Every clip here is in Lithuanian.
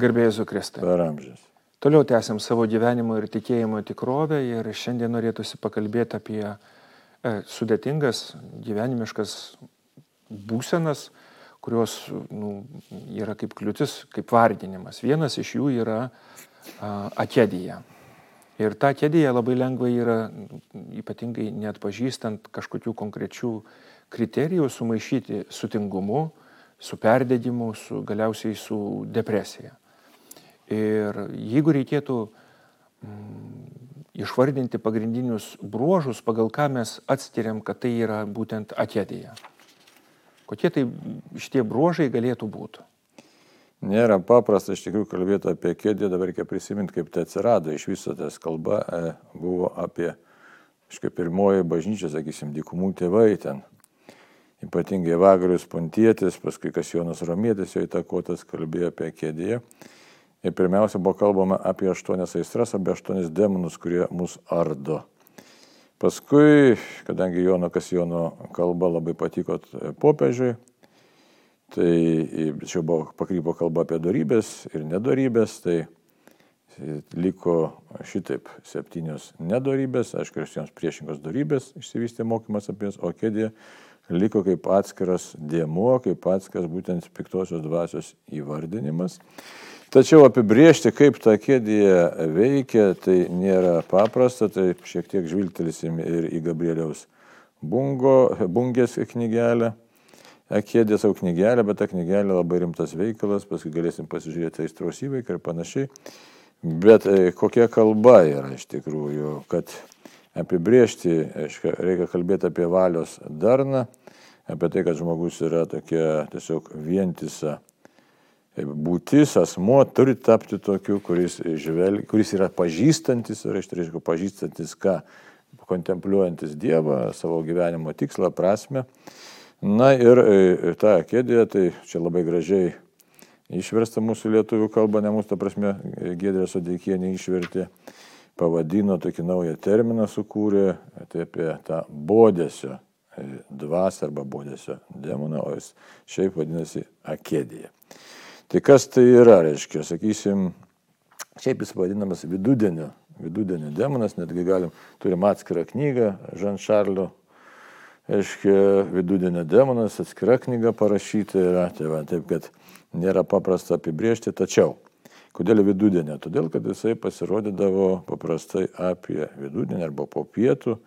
Garbėjus Kristai. Per amžius. Toliau tęsiam savo gyvenimo ir tikėjimo tikrovę ir šiandien norėtųsi pakalbėti apie e, sudėtingas gyvenimiškas būsenas, kurios nu, yra kaip kliūtis, kaip vardinimas. Vienas iš jų yra akedija. Ir tą kėdėje labai lengva yra, ypatingai net pažįstant kažkokių konkrečių kriterijų, sumaišyti su tingumu, su perdėdimu, su, galiausiai su depresija. Ir jeigu reikėtų mm, išvardinti pagrindinius bruožus, pagal ką mes atskiriam, kad tai yra būtent akėdėje. Kokie tai šitie bruožai galėtų būti? Nėra paprasta iš tikrųjų kalbėti apie kėdę, dabar reikia prisiminti, kaip tai atsirado. Iš viso tas kalba e, buvo apie, iškai pirmoji bažnyčia, sakysim, dykumų tėvai ten. Ypatingai Vagarius Pontietis, paskui Kasjonas Romėtis jo įtakotas kalbėjo apie kėdėje. Ir pirmiausia buvo kalbama apie aštuonias aistras, apie aštuonis demonus, kurie mus ardo. Paskui, kadangi Jono Kasjono kalba labai patiko popiežiui, Tai čia buvo pakrypo kalba apie darybės ir nedarybės, tai liko šitaip septynios nedarybės, aišku, kristijoms priešingos darybės, išsivystė mokymas apie jas, o kėdė liko kaip atskiras dėmuo, kaip atskiras būtent piktosios dvasios įvardinimas. Tačiau apibriežti, kaip ta kėdė veikia, tai nėra paprasta, tai šiek tiek žvilgtelėsim ir į Gabrieliaus bungo, bungės knygelę Akėdė savo knygelę, bet ta knygelė labai rimtas veikalas, paskui galėsim pasižiūrėti aistros įveiką ir panašiai. Bet e, kokia kalba yra iš tikrųjų, kad apibriežti, reikia kalbėti apie valios darną, apie tai, kad žmogus yra tokia tiesiog vientisa e, būtis, asmo turi tapti tokiu, kuris, žvel, kuris yra pažįstantis, tai reiškia pažįstantis ką, kontempliuojantis Dievą, savo gyvenimo tikslą, prasme. Na ir e, ta kėdė, tai čia labai gražiai išversta mūsų lietuvių kalba, ne mūsų, ta prasme, Gėdrė Sodeikienė išvertė, pavadino tokį naują terminą sukūrė, tai apie tą bodėsio e, dvasę arba bodėsio demoną, o jis šiaip vadinasi akėdėje. Tai kas tai yra, reiškia, sakysim, šiaip jis vadinamas vidudienio, vidudienio demonas, netgi galim, turim atskirą knygą Žan Šarlio aiškiai, vidudienio demonas, atskira knyga parašyta yra, tai va, taip kad nėra paprasta apibriežti, tačiau kodėl vidudienio? Todėl, kad jisai pasirodydavo paprastai apie vidudienį arba po pietų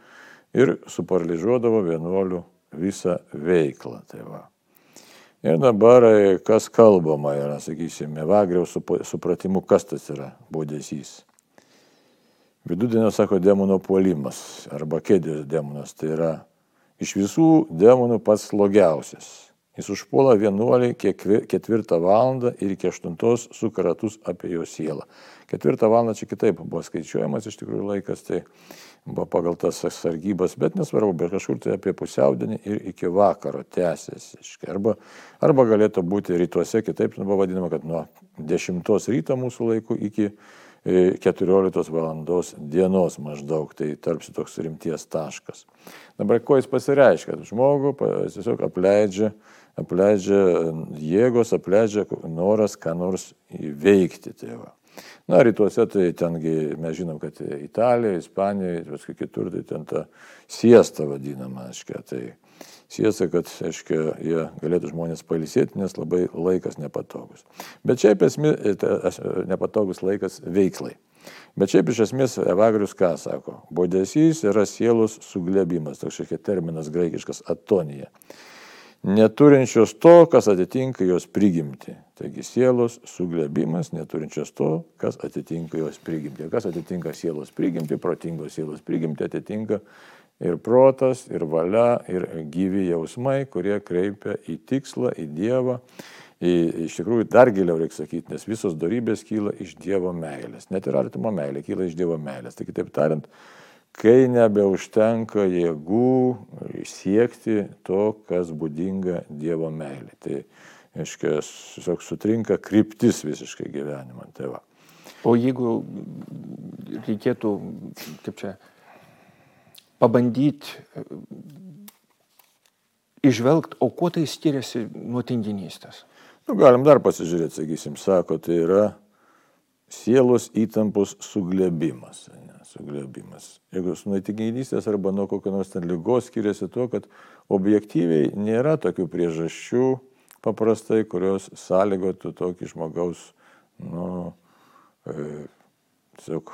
ir suparaližuodavo vienuolių visą veiklą. Tai va. Ir dabar, kas kalbama yra, sakysime, Vagriaus supratimu, kas tas yra būdėsys. Vidudienio, sako, demono puolimas arba kėdės demonas, tai yra iš visų demonų pats slogiausias. Jis užpuola vienuolį ketvirtą valandą ir iki aštuntos sukaratus apie jo sielą. Ketvirtą valandą čia kitaip buvo skaičiuojamas iš tikrųjų laikas, tai buvo pagal tas sargybas, bet nesvarbu, bet kažkur tai apie pusiaudienį ir iki vakaro tęsiasi. Arba, arba galėtų būti rytuose, kitaip buvo vadinama, kad nuo 10 ryto mūsų laikų iki 14 valandos dienos maždaug, tai tarpsi toks rimties taškas. Dabar ko jis pasireiškia? Žmogų tiesiog apleidžia, apleidžia jėgos, apleidžia noras ką nors įveikti tėvą. Na, rytuose tai tengi mes žinom, kad Italija, Ispanija, paskui kitur, tai ten ta siesta vadinama, aiškiai. Tai siesa, kad, aiškiai, jie galėtų žmonės palisėti, nes labai laikas nepatogus. Bet šiaip esmė, nepatogus laikas veiklai. Bet šiaip iš esmės Evagrius ką sako? Bodesys yra sielos suglebimas, toks šiek tiek terminas graikiškas atonija. Neturinčios to, kas atitinka jos prigimti. Taigi sielos suglebimas, neturinčios to, kas atitinka jos prigimti. Kas atitinka sielos prigimti, protingos sielos prigimti atitinka ir protas, ir valia, ir gyvi jausmai, kurie kreipia į tikslą, į Dievą. Į, iš tikrųjų, dar giliau reikia sakyti, nes visos darybės kyla iš Dievo meilės. Net ir artimo meilė kyla iš Dievo meilės. Tai kitaip tariant, kai nebeužtenka jėgų siekti to, kas būdinga Dievo meilė. Tai, aiškiai, tiesiog sutrinka kryptis visiškai gyvenimą. Tai va. o jeigu reikėtų, kaip čia, pabandyti išvelgti, o kuo tai skiriasi nuo tinginystės? Nu, galim dar pasižiūrėti, sakysim, sako, tai yra sielos įtampos suglebimas. Ne, suglebimas. Jeigu su nuotikinystės arba nuo kokio nors ten lygos skiriasi tuo, kad objektyviai nėra tokių priežasčių paprastai, kurios sąlygotų tokį žmogaus, nu, e, tiesiog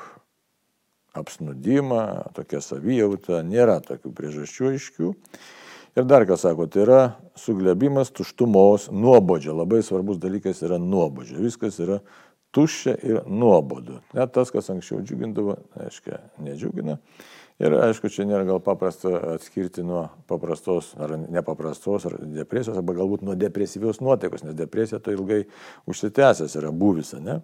apsnudimą, tokia savijauta, nėra tokių priežasčių aiškių. Ir dar ką sako, tai yra suglebimas tuštumos, nuobodžio. Labai svarbus dalykas yra nuobodžio. Viskas yra tuščia ir nuobodu. Net tas, kas anksčiau džiugindavo, aiškiai, nedžiugina. Ir aišku, čia nėra gal paprasta atskirti nuo paprastos ar nepaprastos ar depresijos, arba galbūt nuo depresyvios nuotaikos, nes depresija tai ilgai užsitęsęs yra buvisa, ne?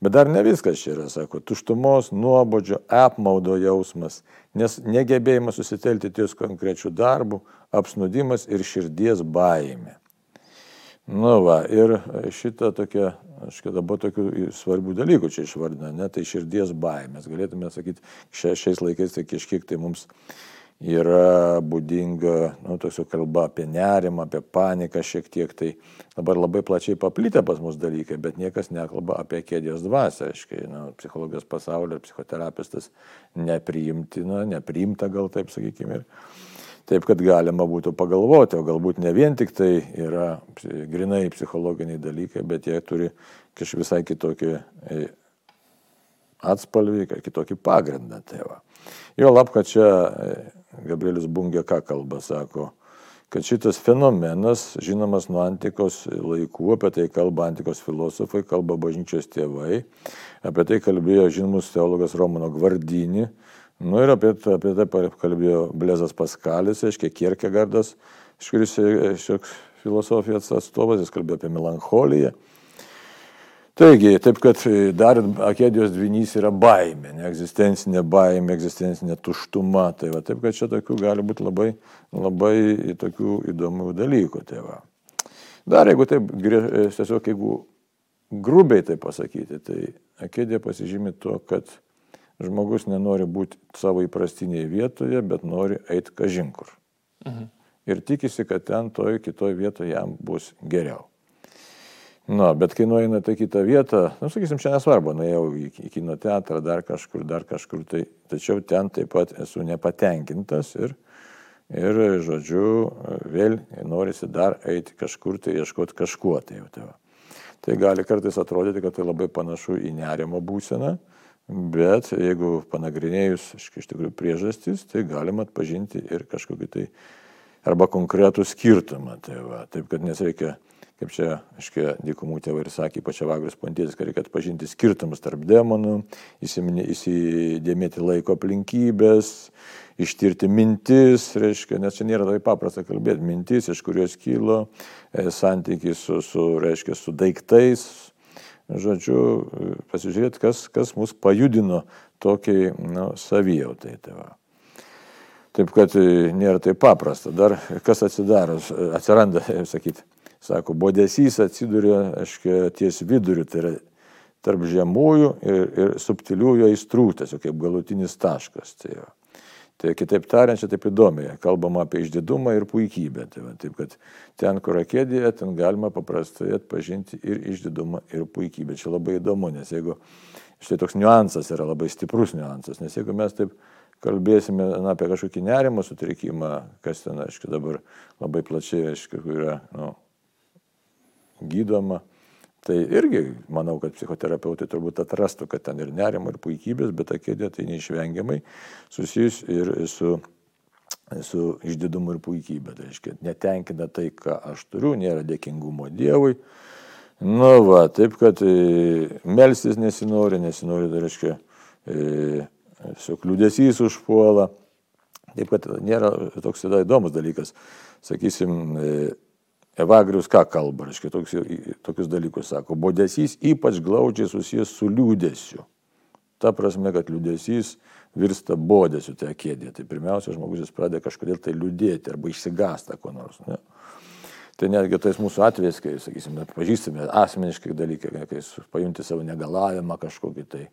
Bet dar ne viskas čia yra, sako, tuštumos, nuobodžio, apmaudo jausmas, nes negebėjimas susitelti ties konkrečių darbų, apsnudimas ir širdies baimė. Nu va, ir šitą tokia, aš dabar tokių svarbių dalykų čia išvardina, ne, tai širdies baimės. Galėtume sakyti, šiais laikais tai kažkiek tai mums yra būdinga, nu, toks kalba apie nerimą, apie paniką šiek tiek, tai dabar labai plačiai paplitę pas mus dalykai, bet niekas nekalba apie kėdės dvasę, aiškiai, nu, psichologijos pasaulio, psichoterapistas nepriimtina, nepriimta gal taip sakykime. Ir taip, kad galima būtų pagalvoti, o galbūt ne vien tik tai yra grinai psichologiniai dalykai, bet jie turi kažkaip visai kitokį e, atspalvį, kitokį pagrindą. Tai va. jo lab, kad čia e, Gabrielis Bungė ką kalba, sako, kad šitas fenomenas, žinomas nuo antikos laikų, apie tai kalba antikos filosofai, kalba bažnyčios tėvai, apie tai kalbėjo žinomus teologas Romano Gvardinį, nu ir apie, apie tai kalbėjo Blezas Paskalis, aiškiai, Kierkegardas, iš kuris šioks filosofijos atstovas, jis kalbėjo apie melancholiją. Taigi, taip kad dar akedijos dvinys yra baimė, ne egzistencinė baimė, egzistencinė tuštuma. Tai va, taip kad čia tokių gali būti labai, labai tokių įdomių dalykų. Tai va. dar jeigu taip, tiesiog jeigu grubiai tai pasakyti, tai akedija pasižymi tuo, kad žmogus nenori būti savo įprastinėje vietoje, bet nori eiti kažinkur. Mhm. Ir tikisi, kad ten toj kitoj vietoje jam bus geriau. Na, bet kai nueinate į kitą vietą, nu, sakysim, čia nesvarbu, nuėjau į, į kino teatrą, dar kažkur, dar kažkur, tai, tačiau ten taip pat esu nepatenkintas ir, ir, žodžiu, vėl norisi dar eiti kažkur, tai ieškoti kažkuo. Tai, tai, tai gali kartais atrodyti, kad tai labai panašu į nerimo būseną, bet jeigu panagrinėjus iš tikrųjų priežastis, tai galima atpažinti ir kažkokį tai arba konkretų skirtumą. Tai va, taip, kad nesreikia kaip čia, aiškiai, dykumų tėvai ir sakė, ypač Evagrius Pontėtis, kad reikia atpažinti skirtumus tarp demonų, įsidėmėti laiko aplinkybės, ištirti mintis, reiškia, nes čia nėra taip paprasta kalbėti, mintis, iš kurios kilo, e, santykiai su, su, reiškia, su daiktais, žodžiu, pasižiūrėti, kas, kas mus pajudino tokiai nu, savijautai. Tai va. Taip kad e, nėra taip paprasta. Dar kas atsidaro, atsiranda, sakyti, Sako, bodesys atsiduria, aiškiai, ties viduriu, tai yra tarp žemųjų ir, ir subtiliųjų aistrų, tiesiog kaip galutinis taškas. Tai, va. Tai kitaip tariant, čia taip įdomiai, kalbama apie išdidumą ir puikybę. Tai va, taip kad ten, kur akėdėje, ten galima paprastai atpažinti ir išdidumą, ir puikybę. Čia labai įdomu, nes jeigu štai toks niuansas yra labai stiprus niuansas, nes jeigu mes taip kalbėsime na, apie kažkokį nerimo sutrikimą, kas ten, aišku, dabar labai plačiai, aišku, yra nu, gydoma. Tai irgi manau, kad psichoterapeutai turbūt atrastų, kad ten ir nerimo, ir puikybės, bet ta kėdė tai neišvengiamai susijus ir su, su išdidumu ir puikybė. Tai reiškia, netenkina tai, ką aš turiu, nėra dėkingumo Dievui. Nu va, taip kad e, melstis nesinori, nesinori, tai reiškia, e, tiesiog liūdėsys užpuola. Taip kad nėra toks įdomus dalykas. Sakysim, e, Evagrius ką kalba, reiškia, toks, tokius dalykus sako, bodesys ypač glaudžiai susijęs su liūdėsiu. Ta prasme, kad liūdėsys virsta bodesiu, tai kėdė. Tai pirmiausia, žmogus jis pradeda kažkodėl tai liūdėti arba išsigasta ko nors. Ne? Tai netgi tais mūsų atvejais, kai, sakysime, pažįstame asmeniškai dalykai, kai pajunti savo negalavimą kažkokį tai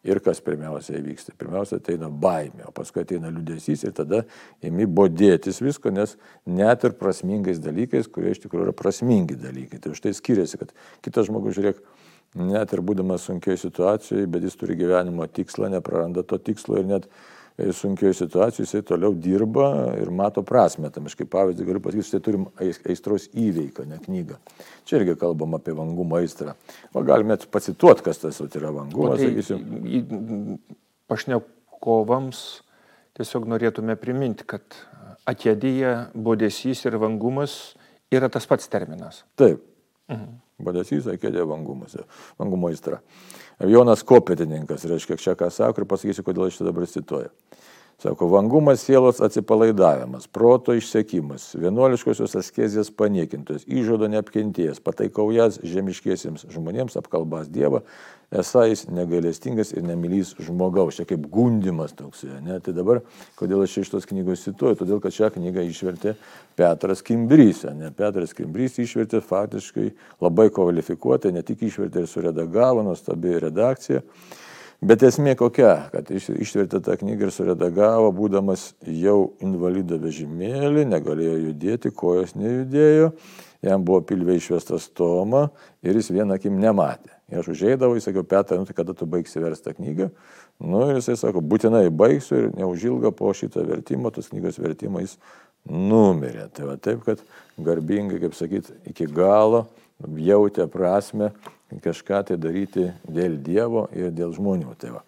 Ir kas pirmiausia įvyksta? Pirmiausia ateina baimė, o paskui ateina liūdėsys ir tada imi bodėtis visko, nes net ir prasmingais dalykais, kurie iš tikrųjų yra prasmingi dalykai. Tai už tai skiriasi, kad kitas žmogus, žiūrėk, net ir būdamas sunkioje situacijoje, bet jis turi gyvenimo tikslą, nepraranda to tikslo ir net sunkioje situacijoje jisai toliau dirba ir mato prasme. Tam aš kaip pavyzdį galiu pasakyti, štai turim aistros įveiką, ne knygą. Čia irgi kalbam apie vangumą aistrą. O galime pacituoti, kas tas yra vangumas, tai, sakysim. Pašnekovams tiesiog norėtume priminti, kad atėdyje bodesys ir vangumas yra tas pats terminas. Taip. Mhm. Bodesys, akėdė vangumas, vangumo aistra. Jonas Kopetininkas, reiškia, čia ką sako ir pasakysiu, kodėl aš čia dabar cituoju. Sako, vangumas sielos atsipalaidavimas, proto išsekimas, vienuoliškosios askezijos paniekintojas, įžodo neapkentėjęs, pataikaujas žemiškiesiems žmonėms, apkalbas Dievą, esą jis negailestingas ir nemylys žmogaus. Čia kaip gundimas toks. Ne? Tai dabar, kodėl aš iš tos knygos cituoju, todėl kad šią knygą išvertė Petras Kimbrys. Ne? Petras Kimbrys išvertė faktiškai labai kvalifikuotai, ne tik išvertė ir suredagavo, nuostabi redakcija. Bet esmė kokia, kad išvertė tą knygą ir suredagavo, būdamas jau invalido vežimėlį, negalėjo judėti, kojos nejudėjo, jam buvo pilvė išvestas Toma ir jis vieną akim nematė. Ir aš užėjau, jis sakiau, Petrai, nu tai kada tu baigsi versti tą knygą? Nu ir jisai sako, būtinai baigsiu ir neužilga po šito vertimo, tos knygos vertimo jis numirė. Tai va taip, kad garbingai, kaip sakyt, iki galo jautė prasme kažką tai daryti dėl Dievo ir dėl žmonių. Tai va.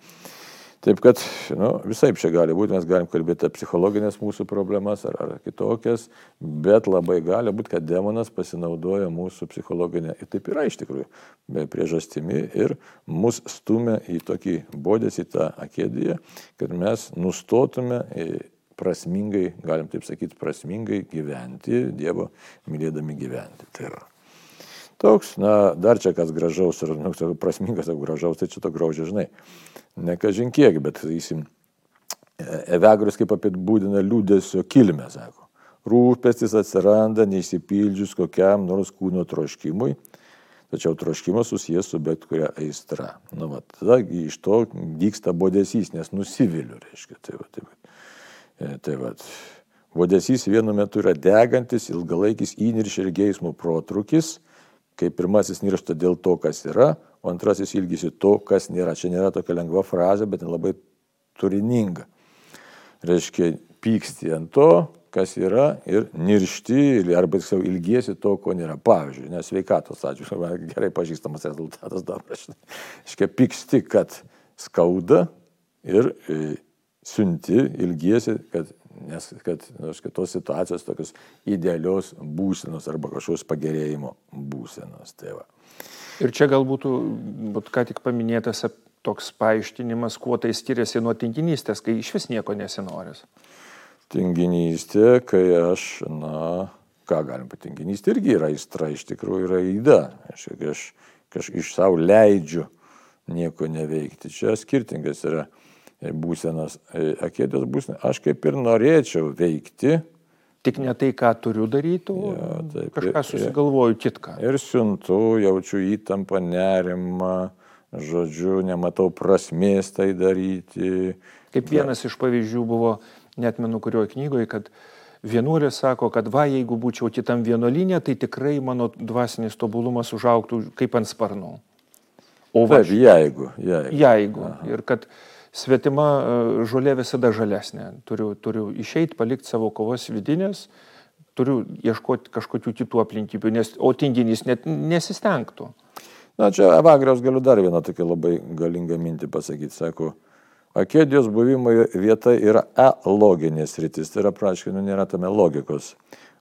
Taip kad nu, visai čia gali būti, mes galim kalbėti apie psichologinės mūsų problemas ar, ar kitokias, bet labai gali būti, kad demonas pasinaudoja mūsų psichologinę, ir taip yra iš tikrųjų, priežastimi ir mus stumia į tokį bodės, į tą akėdėje, kad mes nustotume prasmingai, galim taip sakyti, prasmingai gyventi, Dievo mylėdami gyventi. Tai yra. Toks, na, dar čia kas gražaus ir, nu, prasmingas, ar gražaus, tai čia to graužė, žinai. Ne kažin kiek, bet, sakysim, Evegrius kaip apibūdina liūdėsio kilmę, sako. Rūpestis atsiranda neįsipildžius kokiam nors kūno troškimui, tačiau troškimas susijęs su bet kuria aistra. Nu, va, tada iš to vyksta bodesys, nes nusiviliu, reiškia. Tai va, tai va. E, tai va. Bodesys vienu metu yra degantis, ilgalaikis įniršio ir geismo protrukis, kai pirmasis niršta dėl to, kas yra, o antrasis ilgisi to, kas nėra. Čia nėra tokia lengva frazė, bet labai turininga. Reiškia, pyksti ant to, kas yra ir niršti, arba tiksliau ilgiesi to, ko nėra. Pavyzdžiui, nes sveikatos atžvilgiu gerai pažįstamas rezultatas dabar. Reiškia, pyksti, kad skauda ir e, siunti, ilgiesi, kad nes kad nu, tos situacijos tokios idealios būsenos arba kažkokios pagerėjimo būsenos. Tai va. ir čia galbūt, būt ką tik paminėtas toks paaiškinimas, kuo tai skiriasi nuo tinginystės, kai iš vis nieko nesinoris. Tinginystė, kai aš, na, ką galim patinginystė, irgi yra aistra, iš tikrųjų yra įda. Aš, aš, aš iš savo leidžiu nieko neveikti. Čia skirtingas yra būsenas, e, akėdės būsenas, aš kaip ir norėčiau veikti. Tik ne tai, ką turiu daryti, o ja, taip, kažką susigalvoju kitką. Ir siuntu, jaučiu įtampą, nerimą, žodžiu, nematau prasmės tai daryti. Kaip vienas iš pavyzdžių buvo, net menu kurioje knygoje, kad vienuolė sako, kad va, jeigu būčiau kitam vienuolinė, tai tikrai mano dvasinis tobulumas užauktų kaip ant sparnų. O va, Taip, jeigu. Jeigu. jeigu. Aha. Ir kad svetima e, žolė visada žalesnė. Turiu, turiu išeiti, palikti savo kovos vidinės, turiu ieškoti kažkokių kitų aplinkybių, nes, o tinginys net nesistengtų. Na, čia Evagriaus galiu dar vieną tokią labai galingą mintį pasakyti. Sako, akėdijos buvimo vieta yra e-loginės rytis, tai yra praškai, nu, nėra tame logikos.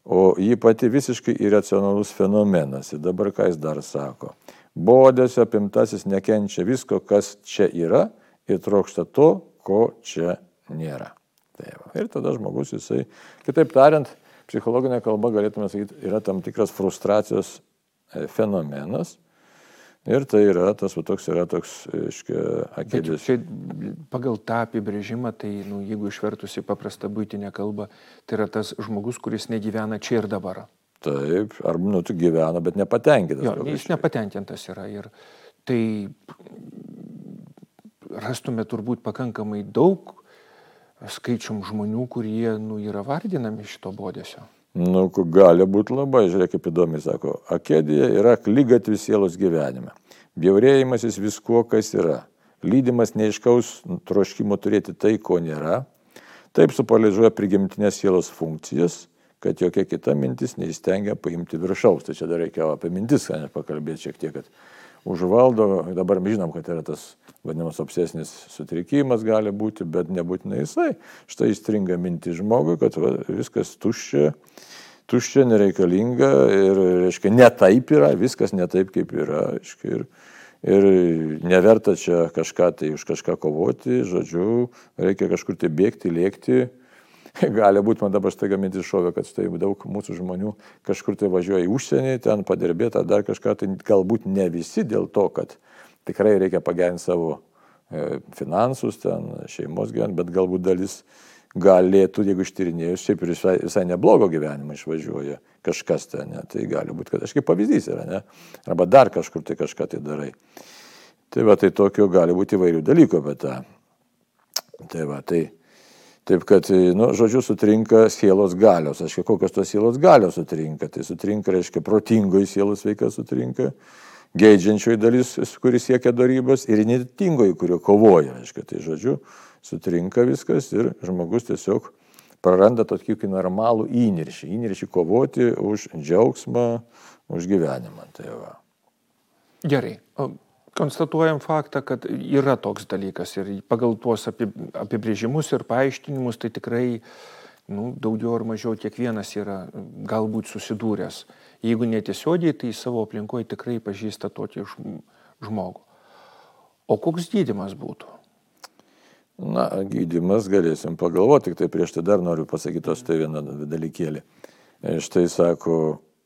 O ji pati visiškai iracionalus fenomenas. Ir dabar ką jis dar sako? Bodėsio apimtasis nekenčia visko, kas čia yra ir trokšta to, ko čia nėra. Tai va. Ir tada žmogus jisai, kitaip tariant, psichologinė kalba galėtume sakyti, yra tam tikras frustracijos e, fenomenas. Ir tai yra tas, va, toks yra toks, aiškiai, akėdės. Čia pagal tą apibrėžimą, tai nu, jeigu išvertus į paprastą būtinę kalbą, tai yra tas žmogus, kuris negyvena čia ir dabar. Taip, ar nu, tu gyvena, bet nepatenkintas. Jo, jis nepatenkintas yra. Ir tai rastume turbūt pakankamai daug skaičium žmonių, kurie nu, yra vardinami šito bodėsio. Nu, gali būti labai, žiūrėk, kaip įdomi, sako, akedija yra lygatvis sielos gyvenime. Bjaurėjimasis viskuo, kas yra. Lydimas neiškaus troškimo turėti tai, ko nėra. Taip supalizuoja prigimtinės sielos funkcijas, kad jokia kita mintis neįstengia paimti viršaus. Tai čia dar reikėjo apie mintis, ką pakalbėti šiek tiek, kad užvaldo, dabar mes žinom, kad yra tas vadinamas obsesinis sutrikimas gali būti, bet nebūtinai jisai. Štai įstringa minti žmogui, kad va, viskas tuščia, tuščia, nereikalinga ir, reiškia, ne taip yra, viskas ne taip, kaip yra. Reiškia, ir, ir neverta čia kažką tai už kažką kovoti, žodžiu, reikia kažkur tai bėgti, lėkti gali būti, man dabar staiga mintis šovė, kad štai daug mūsų žmonių kažkur tai važiuoja į užsienį, ten padirbėti ar dar kažką, tai galbūt ne visi dėl to, kad tikrai reikia pagerinti savo e, finansus, ten šeimos gyvenimą, bet galbūt dalis galėtų, jeigu ištyrinėjus, šiaip ir visai, visai neblogo gyvenimo išvažiuoja kažkas ten, ne? tai gali būti, kad aš kaip pavyzdys yra, ne? arba dar kažkur tai kažką tai darai. Tai va, tai tokio gali būti įvairių dalykų apie tą. Tai va, tai Taip kad, nu, žodžiu, sutrinka sielos galios. Aiškiai, kokios tos sielos galios sutrinka. Tai sutrinka, reiškia, protingoji sielos veika sutrinka, geidžiančioji dalis, kuris siekia darybos, ir netingoji, kurio kovoja. Aiškiai, tai žodžiu, sutrinka viskas ir žmogus tiesiog praranda tokį normalų įniršį. Įniršį kovoti už džiaugsmą, už gyvenimą. Tai va. Gerai. Konstatuojam faktą, kad yra toks dalykas ir pagal tuos apibrėžimus ir paaiškinimus tai tikrai nu, daugiau ar mažiau kiekvienas yra galbūt susidūręs. Jeigu netiesiogiai, tai savo aplinkoje tikrai pažįsta tokį žmogų. O koks gydimas būtų? Na, gydimas galėsim pagalvoti, tik tai prieš tai dar noriu pasakyti tos tai vieną dalykėlį. Štai sako,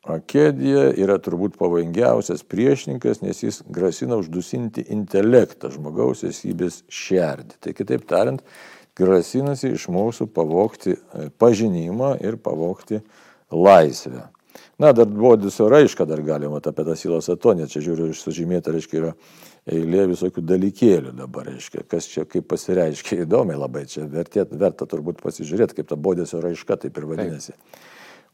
Akedija yra turbūt pavojingiausias priešininkas, nes jis grasina uždusinti intelektą žmogaus esybės šerdį. Tai kitaip tariant, grasinasi iš mūsų pavokti e, pažinimą ir pavokti laisvę. Na, dar bodiso raišką dar galima apie tą silos atoniją, čia žiūriu, sužymėta, reiškia, yra eilė visokių dalykėlių dabar, reiškia, kas čia kaip pasireiškia, įdomiai labai, čia vertėt, verta turbūt pasižiūrėti, kaip ta bodiso raiška taip ir vadinasi. Taip.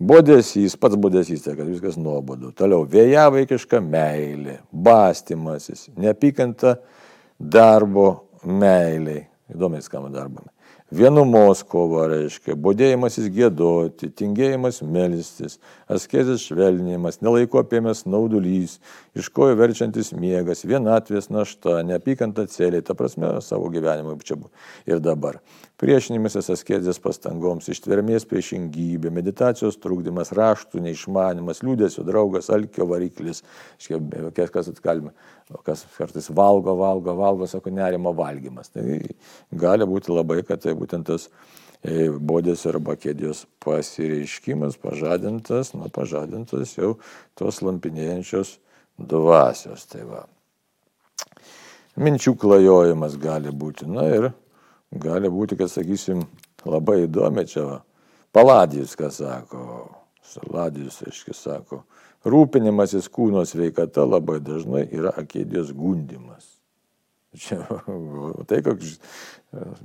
Bodesys, pats bodesys, tai kad viskas nuobodu. Toliau vėjavaikiška meilė, bastimasis, neapykanta darbo meiliai. Įdomiai skamba darbame. Vienumos kova reiškia, bodėjimasis gėdoti, tingėjimas melstis, askezės švelnimas, nelaiko apėmęs naudulys, iš kojo verčiantis miegas, vienatvės našta, neapykanta celiai, ta prasme savo gyvenimui čia buvo ir dabar. Priešinimasis askezės pastangoms, ištvermės priešingybė, meditacijos trukdymas, raštų neišmanimas, liūdėsio draugas, alkio variklis, kas, kas atkalbė, kas kartais valgo, valgo, valgo, sako, nerimo valgymas. Tai gali būti labai, kad tai būtent tas e, bodės arba kėdės pasireiškimas pažadintas, nu pažadintas jau tos lampinėjančios dvasios. Tai va. Minčių klajojimas gali būti. Na ir gali būti, kad sakysim, labai įdomi čia. Va. Paladijus, ką sako. Saladijus, aiškiai, sako. Rūpinimasis kūno sveikata labai dažnai yra akėdijos gundimas. Čia, tai koks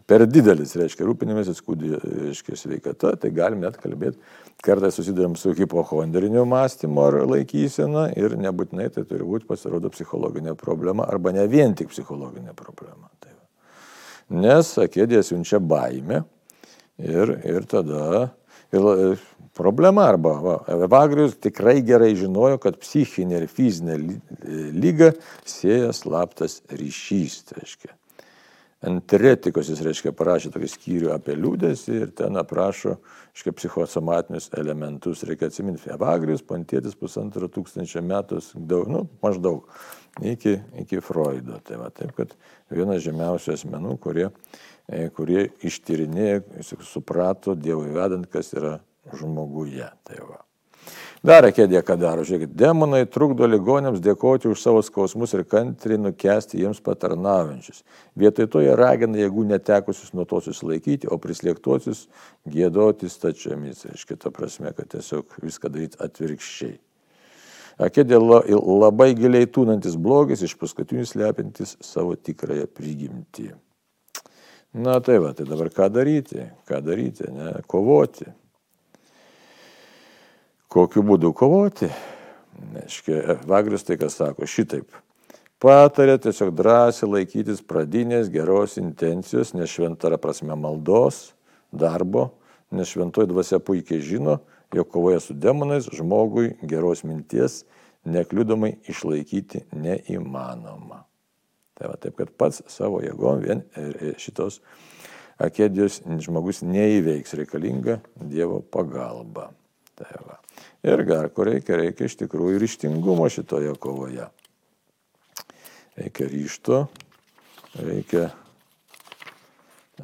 per didelis, reiškia, rūpinimasis reiškia, sveikata, tai galim net kalbėti, kartais susidurėm su hipochondriniu mąstymu ar laikysena ir nebūtinai tai turi būti pasirodo psichologinė problema arba ne vien tik psichologinė problema. Tai. Nes akėdė siunčia baimę ir, ir tada ir problema arba va, Evagrius tikrai gerai žinojo, kad psichinė ir fizinė lyga sieja slaptas ryšys. Tai reiškia. Antretikos jis reiškia parašė tokį skyrių apie liūdėsi ir ten aprašo reiškia, psichosomatinius elementus. Reikia atsiminti, Evagrius, Pantėtis pusantro tūkstančio metų, daug, nu, maždaug iki, iki Freudo. Tai va, taip, kad vienas žemiausių asmenų, kurie, e, kurie ištyrinėjo, suprato Dievui vedant, kas yra žmoguje. Tai va. Dar kėdė, ką daro, žiūrėkit, demonai trukdo ligonėms dėkoti už savo skausmus ir kantriai nukesti jiems patarnaujančius. Vietoj to jie ragina jėgų netekusius nuo to susilaikyti, o prislėgtuosius gėdoti stačiomis. Iš kito prasme, kad tiesiog viską daryti atvirkščiai. Akėdė labai giliai tūnantis blogis, iš paskutinių slepintis savo tikrąją prigimtį. Na tai va, tai dabar ką daryti? Ką daryti? Ne? Kovoti. Kokiu būdu kovoti? Neškia, Vagris tai kas sako, šitaip. Patarė tiesiog drąsiai laikytis pradinės geros intencijos, nes šventara prasme maldos, darbo, nes šventoji dvasia puikiai žino, jog kovoje su demonais žmogui geros minties nekliudomai išlaikyti neįmanoma. Tai va, taip, kad pats savo jėgom vien šitos akedijos žmogus neįveiks reikalinga Dievo pagalba. Tai va. Ir gar, ko reikia, reikia iš tikrųjų ryštingumo šitoje kovoje. Reikia ryšto, reikia,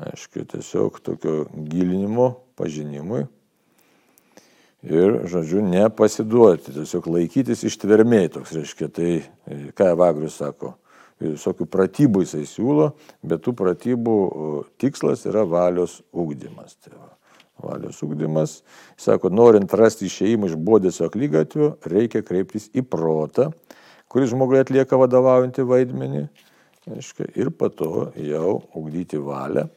aišku, tiesiog tokio gilinimo, pažinimui. Ir, žodžiu, nepasiduoti, tiesiog laikytis ištvermiai, toks reiškia, tai ką Vagrius sako, visokių pratybų jisai siūlo, bet tų pratybų tikslas yra valios ūkdymas. Tai va, valios ūkdymas, sako, norint rasti išeimą iš bodėsio aklygatvio, reikia kreiptis į protą, kuris žmogui atlieka vadovaujantį vaidmenį, aiškia, ir po to jau ugdyti valią,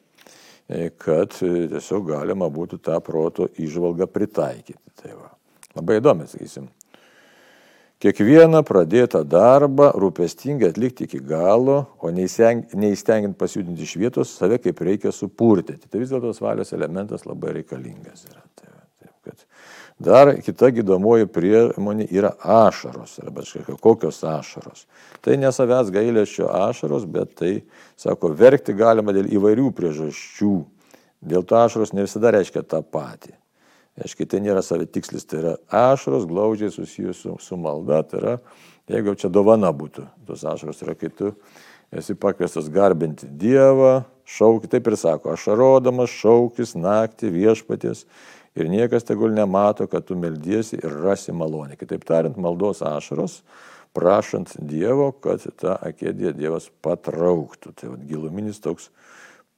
e, kad tiesiog galima būtų tą proto išvalgą pritaikyti. Tai va. Labai įdomi, sakysim, Kiekvieną pradėtą darbą rūpestingai atlikti iki galo, o neįstengiant pasijudinti iš vietos, save kaip reikia supurtyti. Tai vis dėlto valios elementas labai reikalingas yra. Tai, taip, kad dar kita gydomoji priemonė yra ašaros, arba kokios ašaros. Tai ne savęs gailėšio ašaros, bet tai, sako, verkti galima dėl įvairių priežasčių. Dėl to ašaros ne visada reiškia tą patį. Aiškiai, tai nėra savitikslis, tai yra ašaros glaudžiai susijusios su, su malda, tai yra, jeigu čia dovana būtų, tos ašaros yra, kai tu esi pakviestas garbinti Dievą, šaukti, taip ir sako, ašarodamas šaukis naktį viešpatės ir niekas tegul nemato, kad tu meldiesi ir rasi malonę. Kitaip tariant, maldos ašaros, prašant Dievo, kad tą akėdį Dievas patrauktų. Tai vad giluminis toks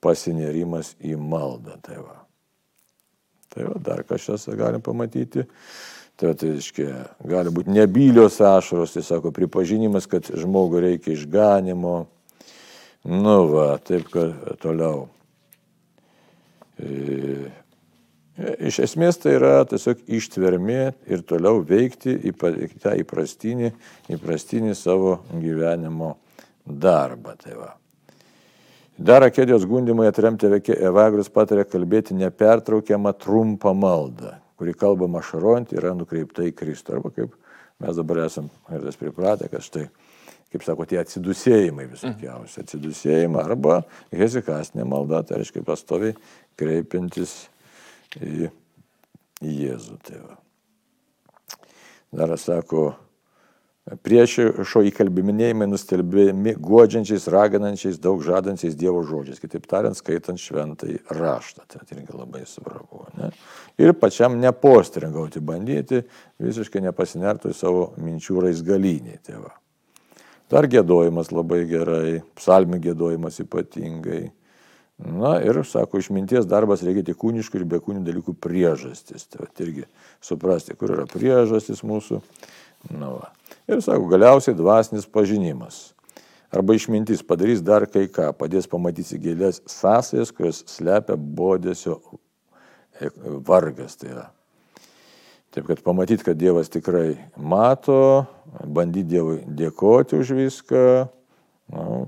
pasinerimas į maldą. Tai va. Tai va, dar kažkas galim pamatyti. Tai, tai reiškia, gali būti nebylios ašaros, tai sako, pripažinimas, kad žmogui reikia išganimo. Nu va, taip, kad toliau. E, iš esmės tai yra tiesiog ištvermė ir toliau veikti į tą įprastinį, įprastinį savo gyvenimo darbą. Tai va. Dar akedijos gundimai atremti Evagrius patarė kalbėti nepertraukiamą trumpą maldą, kuri kalbama šarojant yra nukreipta į Kristų. Arba kaip mes dabar esam ir tas pripratę, kad štai, kaip sako, tie atsidusėjimai visokiausi. Atsidusėjimai arba hezikastinė malda, tai reiškia pastoviai kreipiantis į, į Jėzų tėvą. Dar sako, Priešo įkalbiminėjimai nustelbėmi guodžiančiais, raginančiais, daug žadančiais Dievo žodžiais, kitaip tariant, skaitant šventai raštą. Tai irgi labai svarbu. Ne? Ir pačiam nepostringauti, bandyti visiškai nepasinertų į savo minčių raizgalynį tėvą. Dar gėdojimas labai gerai, psalmių gėdojimas ypatingai. Na ir, sako, išminties darbas reikia tik kūniškų ir bekūnių dalykų priežastis. Tai irgi suprasti, kur yra priežastis mūsų. Nu, va. Ir sako, galiausiai dvasinis pažinimas. Arba išmintis padarys dar kai ką, padės pamatyti gėlės sąsajas, kurios slepia bodėsio e, vargas. Tai yra. Taip kad pamatyti, kad Dievas tikrai mato, bandyti Dievui dėkoti už viską. Nu,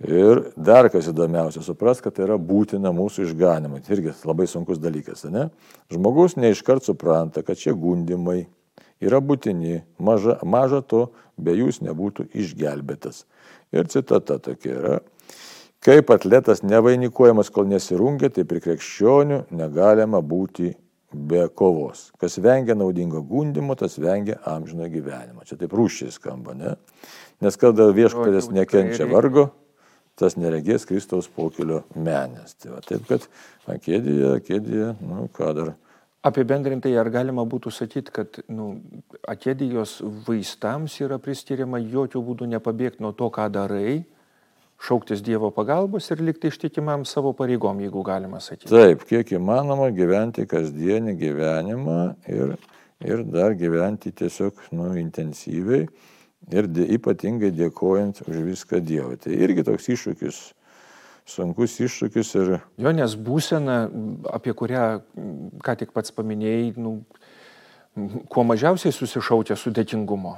ir dar kas įdomiausia, supras, kad tai yra būtina mūsų išganimui. Tai irgi labai sunkus dalykas. Ne? Žmogus neiškart supranta, kad šie gundimai yra būtini, maža, maža to, be jūs nebūtų išgelbėtas. Ir citata tokia yra. Kaip atletas nevainikuojamas, kol nesirungia, tai prie krikščionių negalima būti be kovos. Kas vengia naudingo gundimo, tas vengia amžino gyvenimo. Čia taip rūšiai skamba, ne? Nes kada viešpatės nekenčia vargo, tas neregės Kristaus pokelio menės. Tai va, taip kad akėdėje, akėdėje, nu ką dar Apibendrintai, ar galima būtų sakyti, kad nu, akedijos vaistams yra priskiriama jokių būdų nepabėgti nuo to, ką darai, šauktis Dievo pagalbos ir likti ištikimam savo pareigom, jeigu galima sakyti. Taip, kiek įmanoma gyventi kasdienį gyvenimą ir, ir dar gyventi tiesiog nu, intensyviai ir dė, ypatingai dėkojant už viską Dievui. Tai irgi toks iššūkis sunkus iššūkis. Ir... Jo, nes būsena, apie kurią ką tik pats paminėjai, nu, kuo mažiausiai susišaukia su dėkingumu.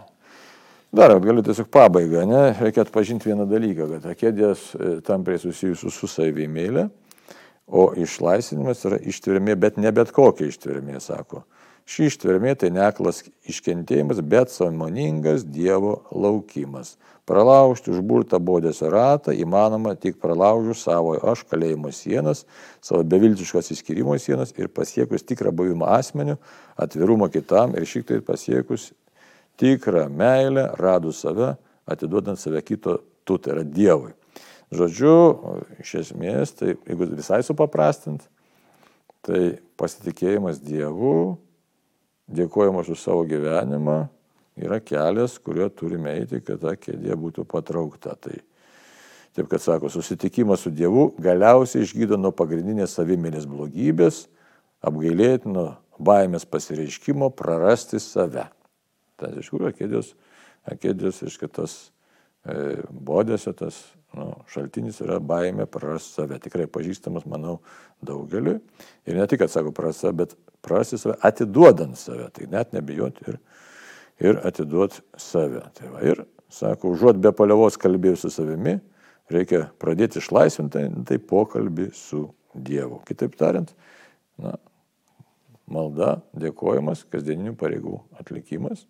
Dar galiu tiesiog pabaigą, ne? Reikia atpažinti vieną dalyką, kad akėdės e, tampriai susijusių su savimėlė, o išlaisvinimas yra ištvermė, bet ne bet kokia ištvermė, sako. Ši ištvermė tai neklas iškentėjimas, bet samoningas Dievo laukimas. Pralaužti užburtą bodėsio ratą įmanoma tik pralaužus savo aš kalėjimo sienas, savo beviltiškos įskirimo sienas ir pasiekus tikrą buvimą asmeniu, atvirumą kitam ir šiek tiek pasiekus tikrą meilę, radus save, atiduodant save kito, tu tai yra Dievui. Žodžiu, iš esmės, tai jeigu visai supaprastint, tai pasitikėjimas Dievu, dėkojimas už savo gyvenimą, yra kelias, kuriuo turime eiti, kad ta kėdė būtų patraukta. Tai taip, kad sako, susitikimas su Dievu galiausiai išgydo nuo pagrindinės savimėlės blogybės, apgailėtino baimės pasireiškimo, prarasti save. Tai iš tikrųjų, akėdės, akėdės, iš kitas bodėse tas nu, šaltinis yra baimė prarasti save. Tikrai pažįstamas, manau, daugeliu. Ir ne tik, kad sako prarasti save, bet prarasti save atiduodant save. Tai net nebijoti ir ir atiduot save. Tai va, ir sako, užuot be palievos kalbėjus su savimi, reikia pradėti išlaisvinti tai pokalbį su Dievu. Kitaip tariant, na, malda, dėkojimas, kasdieninių pareigų atlikimas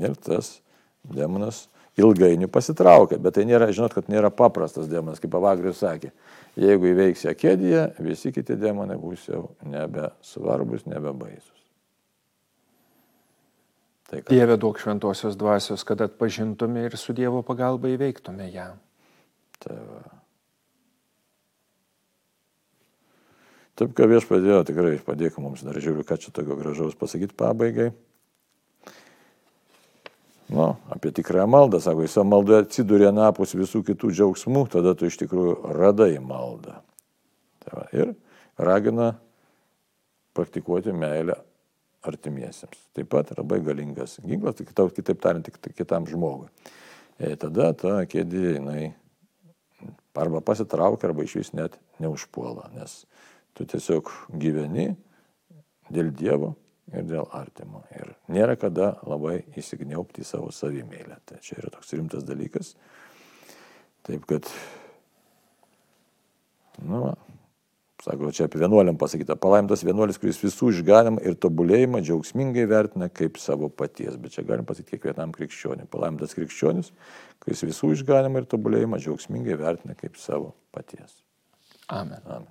ir tas demonas ilgainiui pasitraukia. Bet tai nėra, žinot, kad nėra paprastas demonas, kaip Pavagrius sakė. Jeigu įveiksi akėdiją, visi kiti demonai bus jau nebe svarbus, nebe baisus. Tai, kad... Dieve duok šventosios dvasios, kad atpažintume ir su Dievo pagalba įveiktume ją. Tai va. Taip, ką vieš padėjo, tikrai padėk mums, dar žiūriu, ką čia tokio gražaus pasakyti pabaigai. Nu, apie tikrąją maldą, sako, jis maldoje atsidūrė napus visų kitų džiaugsmų, tada tu iš tikrųjų radai maldą. Tai va, ir ragina praktikuoti meilę artimiesiems. Taip pat labai galingas ginklas, tai kitaip, kitaip tariant, tik kitam žmogui. E, tada ta kėdė, jinai arba pasitraukia, arba iš vis net neužpuola, nes tu tiesiog gyveni dėl Dievo ir dėl artimo. Ir nėra kada labai įsigniaupti savo savimėlę. Tai čia yra toks rimtas dalykas. Taip kad, nu, Sako, čia apie vienuoliam pasakyta, palaimintas vienuolis, kuris visų išganimą ir tobulėjimą džiaugsmingai vertina kaip savo paties. Bet čia galim pasakyti kiekvienam krikščioniui. Palaimintas krikščionis, kuris visų išganimą ir tobulėjimą džiaugsmingai vertina kaip savo paties. Amen. Amen.